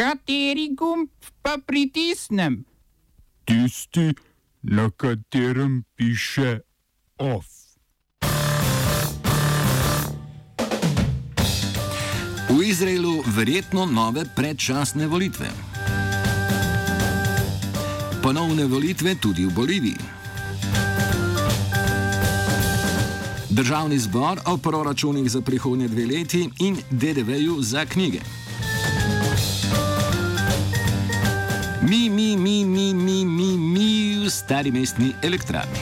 Kateri gumb pa pritisnem? Tisti, na katerem piše OF. V Izraelu verjetno nove predčasne volitve. Ponovne volitve tudi v Boliviji. Državni zbor o proračunih za prihodnje dve leti in DDV-ju za knjige. Mi, mi, mi, mi, mi, mi, mi v stari mestni elektrarni.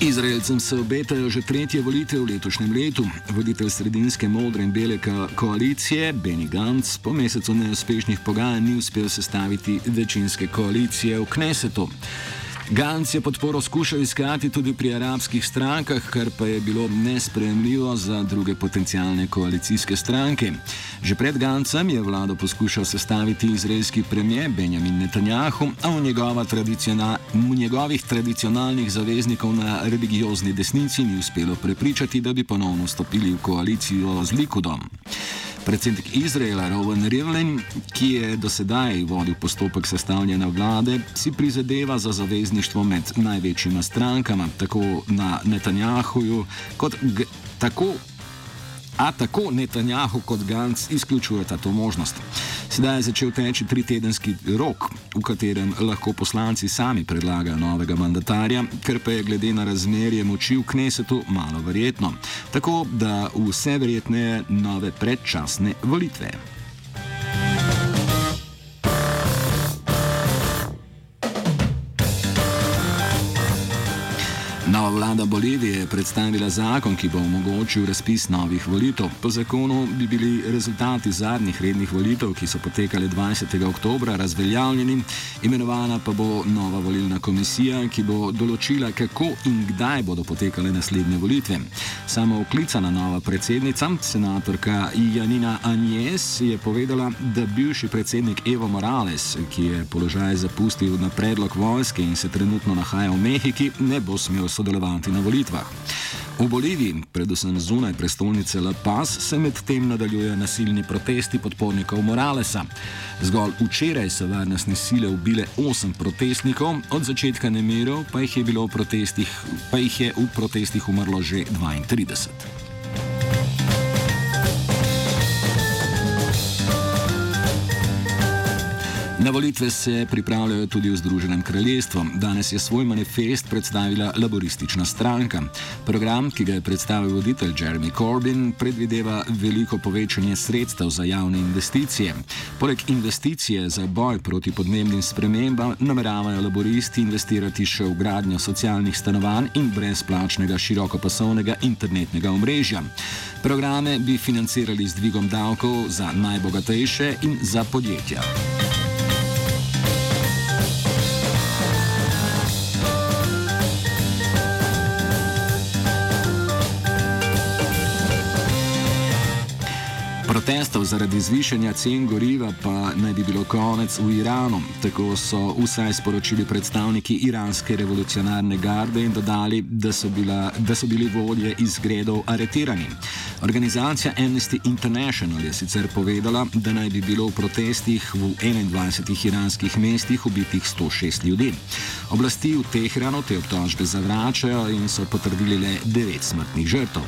Izraelcem se obetajo že tretje volitve v letošnjem letu. Voditelj sredinske modre in bele koalicije, Benny Gantz, po mesecu neuspešnih pogajanj ni uspel sestaviti večinske koalicije v Knesetu. Gantz je podporo skušal iskati tudi pri arabskih strankah, kar pa je bilo nespremljivo za druge potencijalne koalicijske stranke. Že pred Gancem je vlado poskušal sestaviti izraelski premijer Benjamin Netanjahu, a v, tradicional, v njegovih tradicionalnih zaveznikov na religiozni desnici ni uspelo prepričati, da bi ponovno stopili v koalicijo z Likudom. Predsednik Izraela Rowan Rivlin, ki je dosedaj vodil postopek sestavljanja vlade, si prizadeva za zavezništvo med največjima strankama, tako na Netanjahuju kot tako. A tako Netanjahu kot Gantz izključujeta to možnost. Sedaj je začel teči tritedenski rok, v katerem lahko poslanci sami predlagajo novega mandatarja, ker pa je glede na razmerje moči v Knesetu malo verjetno. Tako da vse verjetneje nove predčasne volitve. Nova vlada Bolivije je predstavila zakon, ki bo omogočil razpis novih volitev. Po zakonu bi bili rezultati zadnjih rednih volitev, ki so potekale 20. oktober, razveljavljeni, imenovana pa bo nova volilna komisija, ki bo določila, kako in kdaj bodo potekale naslednje volitve. Samo oklicana nova predsednica, senatorka Janina Anjes, je povedala, da bivši predsednik Evo Morales, ki je položaj zapustil na predlog vojske in se trenutno nahaja v Mehiki, ne bo smel sodelovati sodelovati na volitvah. V Boliviji, predvsem zunaj prestolnice La Paz, se medtem nadaljujejo nasilni protesti podpornikov Moralesa. Zgolj včeraj so varnostne sile ubile osem protestnikov, od začetka nemirov pa jih je, pa jih je v protestih umrlo že 32. Na volitve se pripravljajo tudi v Združenem kraljestvu. Danes je svoj manifest predstavila laboristična stranka. Program, ki ga je predstavil voditelj Jeremy Corbyn, predvideva veliko povečanje sredstev za javne investicije. Poleg investicije za boj proti podnebnim spremembam nameravajo laboristi investirati še v gradnjo socialnih stanovanj in brezplačnega širokopasovnega internetnega omrežja. Programe bi financirali z dvigom davkov za najbogatejše in za podjetja. Protestov zaradi zvišanja cen goriva pa naj bi bilo konec v Iranu. Tako so vsaj sporočili predstavniki iranske revolucionarne garde in dodali, da so, bila, da so bili vodje izgredov aretirani. Organizacija Amnesty International je sicer povedala, da naj bi bilo v protestih v 21 iranskih mestih ubitih 106 ljudi. Oblasti v Teheranu te obtožbe zavračajo in so potrdili le 9 smrtnih žrtev.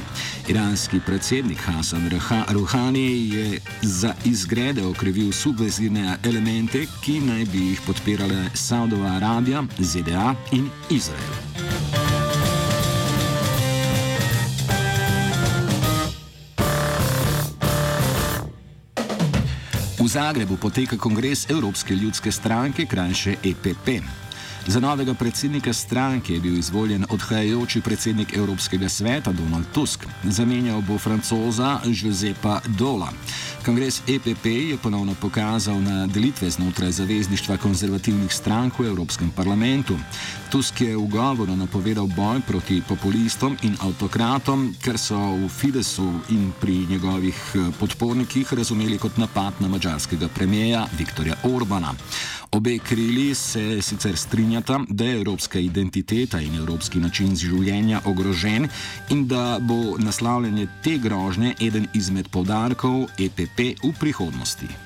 Iranski predsednik Hasan Rouhani je za izgrede okrivil subvezivne elemente, ki naj bi jih podpirale Saudova Arabija, ZDA in Izrael. V Zagrebu poteka kongres Evropske ljudske stranke, krajše EPP. Za novega predsednika stranke je bil izvoljen odhajajoči predsednik Evropskega sveta Donald Tusk. Zamenjal bo francoza Josepa Dola. Kongres EPP je ponovno pokazal na delitve znotraj zavezništva konzervativnih strank v Evropskem parlamentu. Tusk je v govoru napovedal boj proti populistom in avtokratom, ker so v Fidesu in pri njegovih eh, podpornikih razumeli kot napad na mačarskega premijeja Viktorja Orbana. Obe krili se sicer strinjata, da je evropska identiteta in evropski način življenja ogrožen in da bo naslavljanje te grožnje eden izmed povdarkov EPP v prihodnosti.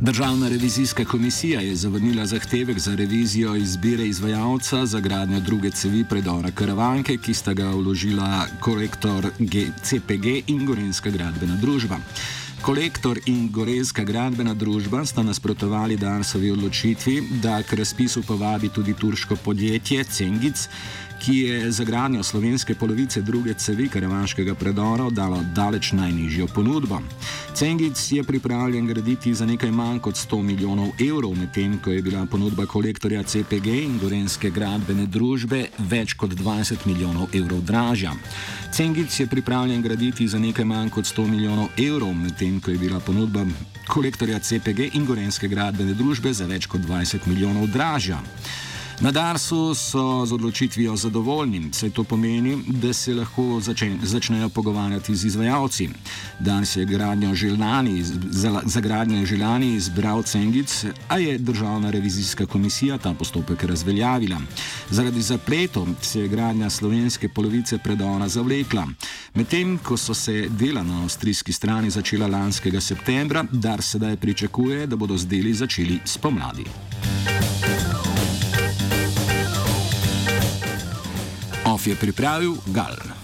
Državna revizijska komisija je zavrnila zahtevek za revizijo izbire izvajalca za gradnjo druge cevi predora Karavanke, ki sta ga vložila korektor G CPG in Gorenska gradbena družba. Kolektor in Gorenska gradbena družba sta nasprotovali Darsovi odločitvi, da k razpisu povabi tudi turško podjetje Cengic, ki je za gradnjo slovenske polovice druge cevi karavanškega predora dalo daleč najnižjo ponudbo. Cengic je pripravljen graditi za nekaj manj kot 100 milijonov evrov, medtem ko je bila ponudba kolektorja CPG in Gorenske gradbene družbe več kot 20 milijonov evrov dražja. Cengic je pripravljen graditi za nekaj manj kot 100 milijonov evrov, medtem ko je bila ponudba kolektorja CPG in Gorenske gradbene družbe za več kot 20 milijonov dražja. Na Darsu so z odločitvijo zadovoljni, saj to pomeni, da se lahko začen, začnejo pogovarjati z izvajalci. Dars je želani, za, za gradnjo želani izbral Cengic, a je državna revizijska komisija ta postopek razveljavila. Zaradi zapletov se je gradnja slovenske polovice predora zavlekla. Medtem ko so se dela na avstrijski strani začela lanskega septembra, Dars sedaj pričakuje, da bodo z deli začeli spomladi. Je pripravil Gal.